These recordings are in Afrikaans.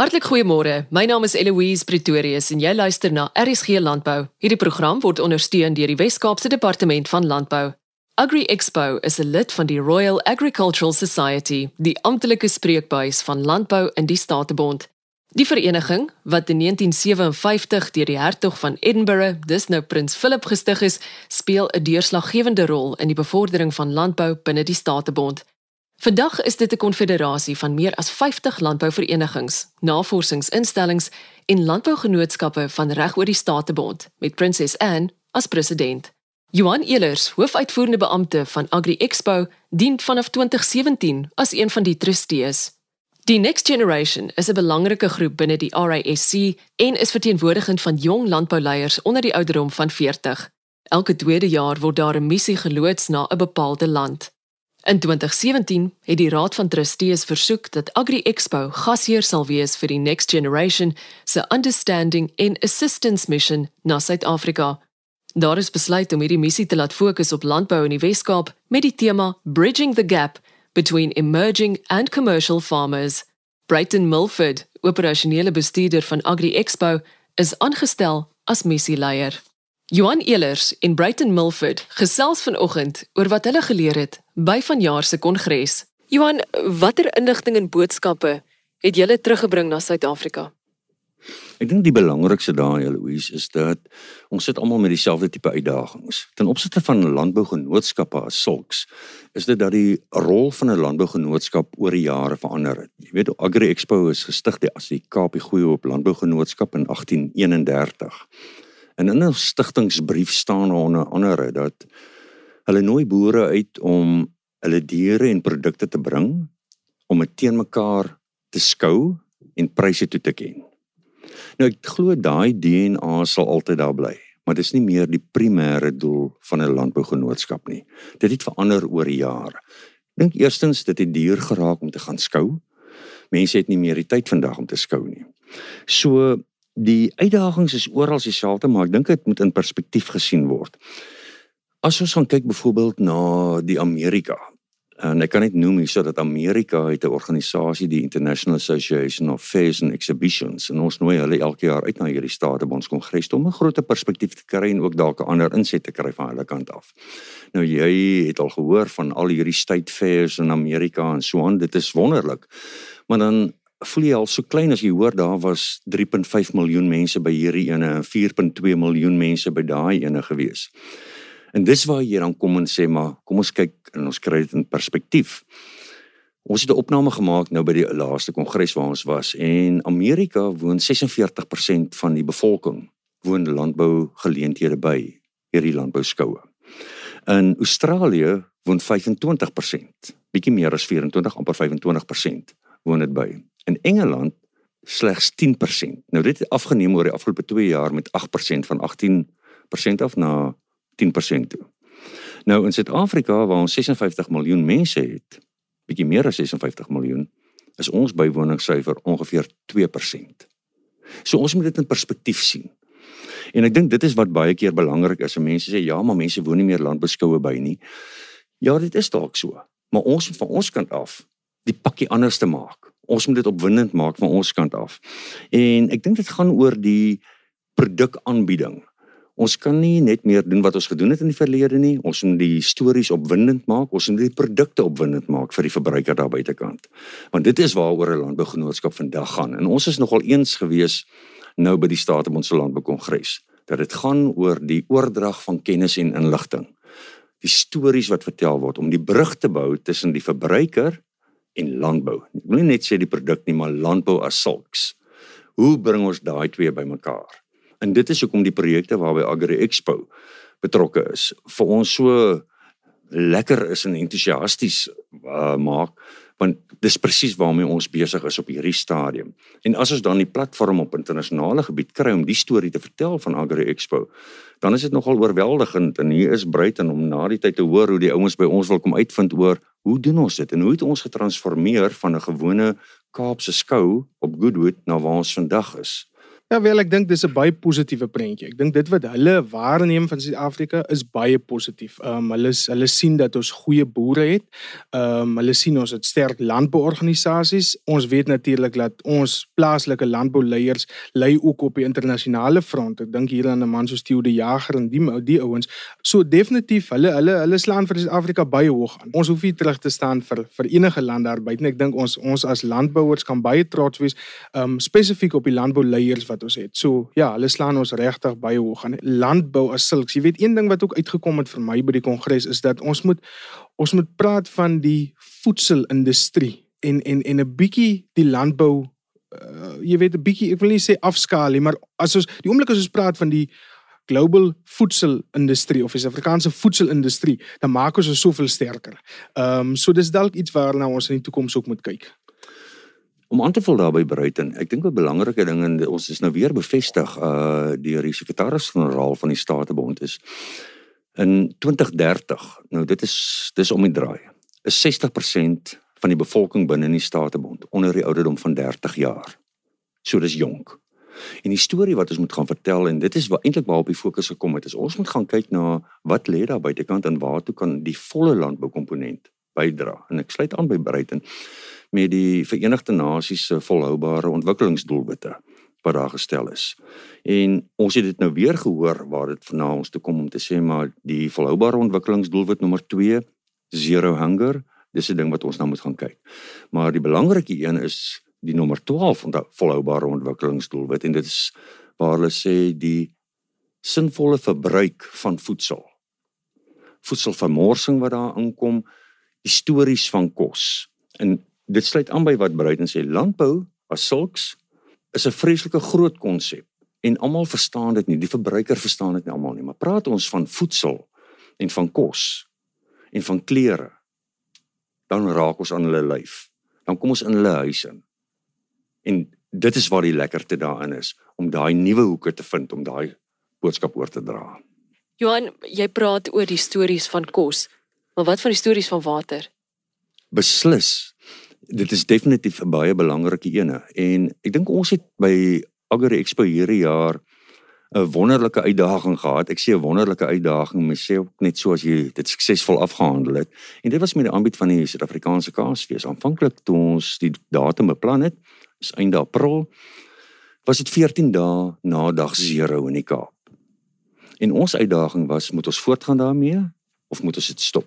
Hartlik goeiemôre. My naam is Eloise Pretorius en jy luister na RSG Landbou. Hierdie program word ondersteun deur die Wes-Kaapse Departement van Landbou. Agri Expo is 'n lid van die Royal Agricultural Society, die amptelike spreekbuis van landbou in die Statebond. Die vereniging, wat in 1957 deur die Hertog van Edinburgh, dis nou Prins Philip gestig is, speel 'n deurslaggewende rol in die bevordering van landbou binne die Statebond. Vandag is dit 'n konfederasie van meer as 50 landbouverenigings, navorsingsinstellings en landbougenootskappe van reg oor die Statebond met Prinses Anne as president. Johan Elers, hoofuitvoerende beampte van Agri Expo, dien vanaf 2017 as een van die trustees. Die Next Generation is 'n belangrike groep binne die RASC en is verteenwoordigend van jong landbouleiers onder die ouderdom van 40. Elke tweede jaar word daar 'n missie geloods na 'n bepaalde land. In 2017 het die Raad van Trustees versoek dat Agri Expo gasheer sal wees vir die Next Generation se Understanding and Assistance Mission na Suid-Afrika. Daar is besluit om hierdie missie te laat fokus op landbou in die Wes-Kaap met die tema Bridging the Gap between emerging and commercial farmers. Brighton Milford, operasionele bestuurder van Agri Expo, is aangestel as missieleier. Johan Elers en Brighton Milford gesels vanoggend oor wat hulle geleer het by vanjaar se kongres. Johan, watter inligting en boodskappe het julle teruggebring na Suid-Afrika? Ek dink die belangrikste daai Louise is dat ons sit almal met dieselfde tipe uitdagings. Ten opsigte van landbougenootskappe as sulks, is dit dat die rol van 'n landbougenootskap oor die jare verander het. Jy weet, Agri Expo is gestig deur die KAP Goeie Hoop Landbougenootskap in 1831. En in 'n stigtingsbrief staan onder andere dat hulle nooi boere uit om hulle diere en produkte te bring om dit teen mekaar te skou en pryse toe te ken. Nou ek glo daai DNA sal altyd daar bly, maar dit is nie meer die primêre doel van 'n landbougenootskap nie. Dit het verander oor jare. Dink eerstens dit het duur geraak om te gaan skou. Mense het nie meer die tyd vandag om te skou nie. So die uitdagings is oral dieselfde, maar ek dink dit moet in perspektief gesien word. As ons gaan kyk byvoorbeeld na die Amerika. En ek kan net noem hier sodat Amerika het 'n organisasie die International Association of Fairs and Exhibitions en ons nooi hulle elke jaar uit na hierdie state by ons kongres om 'n groter perspektief te kry en ook dalk 'n ander inset te kry van hulle kant af. Nou jy het al gehoor van al hierdie state fairs in Amerika en so aan, dit is wonderlik. Maar dan voel jy al so klein as jy hoor daar was 3.5 miljoen mense by hierdie ene en 4.2 miljoen mense by daai ene gewees. En dis waar jy dan kom en sê maar kom ons kyk en ons kry dit in perspektief. Ons het 'n opname gemaak nou by die laaste kongres waar ons was en Amerika woon 46% van die bevolking woon landbou geleenthede by hierdie landbouskoue. In Australië woon 25%, bietjie meer as 24 amper 25% woon dit by in Engeland slegs 10%. Nou dit het afgeneem oor die afgelope 2 jaar met 8% van 18% af na 10% toe. Nou in Suid-Afrika waar ons 56 miljoen mense het, bietjie meer as 56 miljoen, is ons bywoningssyfer ongeveer 2%. So ons moet dit in perspektief sien. En ek dink dit is wat baie keer belangrik is. Mense sê ja, maar mense woon nie meer landbeskoue by nie. Ja, dit is dalk so. Maar ons van ons kant af die pakkie anders te maak ons moet dit opwindend maak van ons kant af. En ek dink dit gaan oor die produkaanbieding. Ons kan nie net meer doen wat ons gedoen het in die verlede nie. Ons moet die stories opwindend maak, ons moet die produkte opwindend maak vir die verbruiker daar buitekant. Want dit is waaroor 'n landbougenootskap vandag gaan. En ons is nogal eens gewees nou by die Statebond Landboukongres dat dit gaan oor die oordrag van kennis en inligting. Die stories wat vertel word om die brug te bou tussen die verbruiker en landbou. Ek wil nie net sê die produk nie, maar landbou as sulks. Hoe bring ons daai twee bymekaar? En dit is hoekom die projekte waarby Agri Expo betrokke is vir ons so lekker is en entoesiasties uh, maak want dis presies waarmee ons besig is op hierdie stadium. En as ons dan die platform op internasionale gebied kry om die storie te vertel van Agri Expo, dan is dit nogal oorweldigend en hier is Bruiten om na die tyd te hoor hoe die ouens by ons wil kom uitvind oor hoe doen ons dit en hoe het ons getransformeer van 'n gewone Kaapse skou op Goodwood na waar ons vandag is. Ja wel, ek dink dis 'n baie positiewe prentjie. Ek dink dit wat hulle waarneem van Suid-Afrika is baie positief. Ehm um, hulle hulle sien dat ons goeie boere het. Ehm um, hulle sien ons het sterk landbouorganisasies. Ons weet natuurlik dat ons plaaslike landbouleiers lei ook op die internasionale front. Ek dink hier aan 'n man soos Theo de Jager en die die ouens. So definitief, hulle hulle hulle slaan vir Suid-Afrika baie hoog aan. Ons hoef nie terug te staan vir vir enige land daar buite nie. Ek dink ons ons as landbouers kan baie trots wees ehm um, spesifiek op die landbouleiers wat ons het. So ja, hulle slaan ons regtig baie hoog aan. Landbou as sulks. Jy weet een ding wat ook uitgekom het vir my by die kongres is dat ons moet ons moet praat van die voedselindustrie en en en 'n bietjie die landbou uh, jy weet 'n bietjie ek wil nie sê afskaal nie, maar as ons die oomblik as ons praat van die global voedselindustrie of die Afrikaanse voedselindustrie, dan maak ons ons soveel sterker. Ehm um, so dis dalk iets waarna ons in die toekoms ook moet kyk om aan te vul daarbey Bruiten. Ek dink 'n belangrike ding en ons is nou weer bevestig uh deur die sekretaris-generaal van die Statebond is in 2030. Nou dit is dis om die draai. Is 60% van die bevolking binne in die Statebond onder die ouderdom van 30 jaar. So dis jonk. En die storie wat ons moet gaan vertel en dit is wat eintlik waarop die fokus gekom het is ons moet gaan kyk na wat lê daar buitekant en waartoe kan die volle landboukomponent bydra. En ek sluit aan by Bruiten met die Verenigde Nasies se volhoubare ontwikkelingsdoelwitte wat daar gestel is. En ons het dit nou weer gehoor waar dit vanaand ons toe kom om te sê maar die volhoubare ontwikkelingsdoelwit nommer 2 zero hunger dis 'n ding wat ons nou moet gaan kyk. Maar die belangrike een is die nommer 12 van die volhoubare ontwikkelingsdoelwit en dit is waar hulle sê die sinvolle verbruik van voedsel. Voedselvermorsing wat daar inkom, histories van kos. En dit sluit aan by wat Bruiden sê landbou as sulks is 'n vreeslike groot konsep en almal verstaan dit nie. Die verbruiker verstaan dit nie almal nie maar praat ons van voedsel en van kos en van klere dan raak ons aan hulle lyf. Dan kom ons in hulle huis in. En dit is waar die lekkerte daarin is om daai nuwe hoeke te vind om daai boodskap oor te dra. Johan jy praat oor die stories van kos maar wat van die stories van water? Beslis dit is definitief 'n baie belangrike ene en ek dink ons het by Agri Expo hierdie jaar 'n wonderlike uitdaging gehad. Ek sê 'n wonderlike uitdaging, mens sê ook net so as jy dit suksesvol afgehandel het. En dit was met die aanbied van die Suid-Afrikaanse Kaasfees. Aanvanklik toe ons die datum beplan het, is einde April, was dit 14 dae na dag 0 in die Kaap. En ons uitdaging was, moet ons voortgaan daarmee of moet ons dit stop?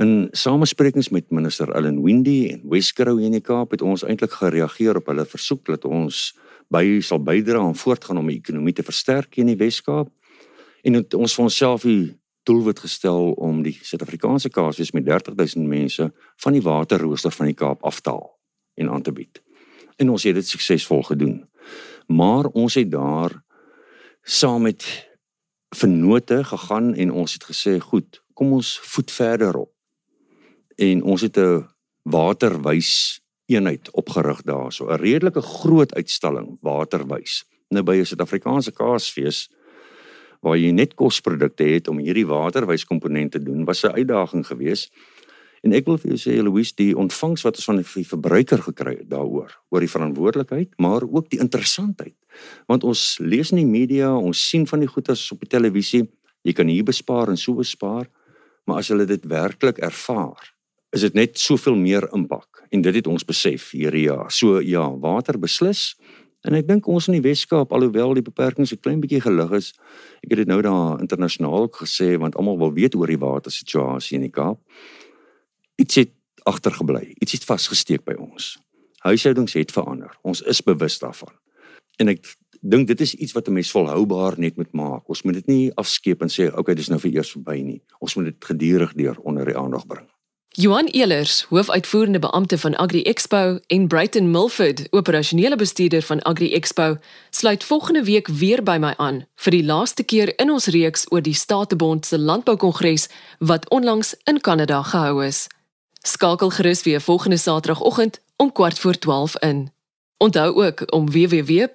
In samesprekings met minister Ellen Windy en Weskerou in die Kaap het ons eintlik gereageer op hulle versoek dat ons by sal bydra om voortgaan om die ekonomie te versterk in die Weskaap. En het ons vir onsself die doelwit gestel om die Suid-Afrikaanse kaasfees met 30000 mense van die waterrooster van die Kaap af te haal en aan te bied. En ons het dit suksesvol gedoen. Maar ons het daar saam met vennote gegaan en ons het gesê, "Goed, kom ons voet verder op." en ons het 'n waterwys eenheid opgerig daar so 'n redelike groot uitstalling waterwys. Nou by 'n Suid-Afrikaanse kaasfees waar jy net kosprodukte het om hierdie waterwys komponente te doen was 'n uitdaging geweest. En ek wil vir jou sê Louise die ontvangs wat ons van die verbruiker gekry het daaroor oor die verantwoordelikheid maar ook die interessantheid. Want ons lees in die media ons sien van die goeie op die televisie jy kan hier bespaar en so bespaar maar as hulle dit werklik ervaar is dit net soveel meer impak en dit het ons besef hierdie jaar. So ja, water beslis en ek dink ons in die Weskaap alhoewel die beperkings 'n klein bietjie gelig is, ek het dit nou daar internasionaal gesê want almal wil weet oor die watersituasie in die Kaap. Iets het agtergebly. Iets het vasgesteek by ons. Huishoudings het verander. Ons is bewus daarvan. En ek dink dit is iets wat 'n mens volhoubaar net moet maak. Ons moet dit nie afskeep en sê okay, dis nou vir eers verby nie. Ons moet dit gedurig deur onder die aandag bring. Johan Elers, hoofuitvoerende beampte van Agri Expo en Brighton Milford, operasionele bestuurder van Agri Expo, sluit volgende week weer by my aan vir die laaste keer in ons reeks oor die Statebond se landboukongres wat onlangs in Kanada gehou is. Skakel gerus weer volgende Saterdagoggend om kwart voor 12 in. Onthou ook om www.rsg.co.za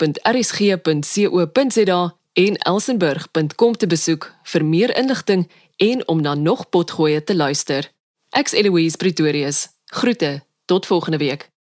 en elsenburg.com te besoek vir meer inligting en om na nog potgoeie te luister. Ek's Eloise Pretorius. Groete. Tot volgende week.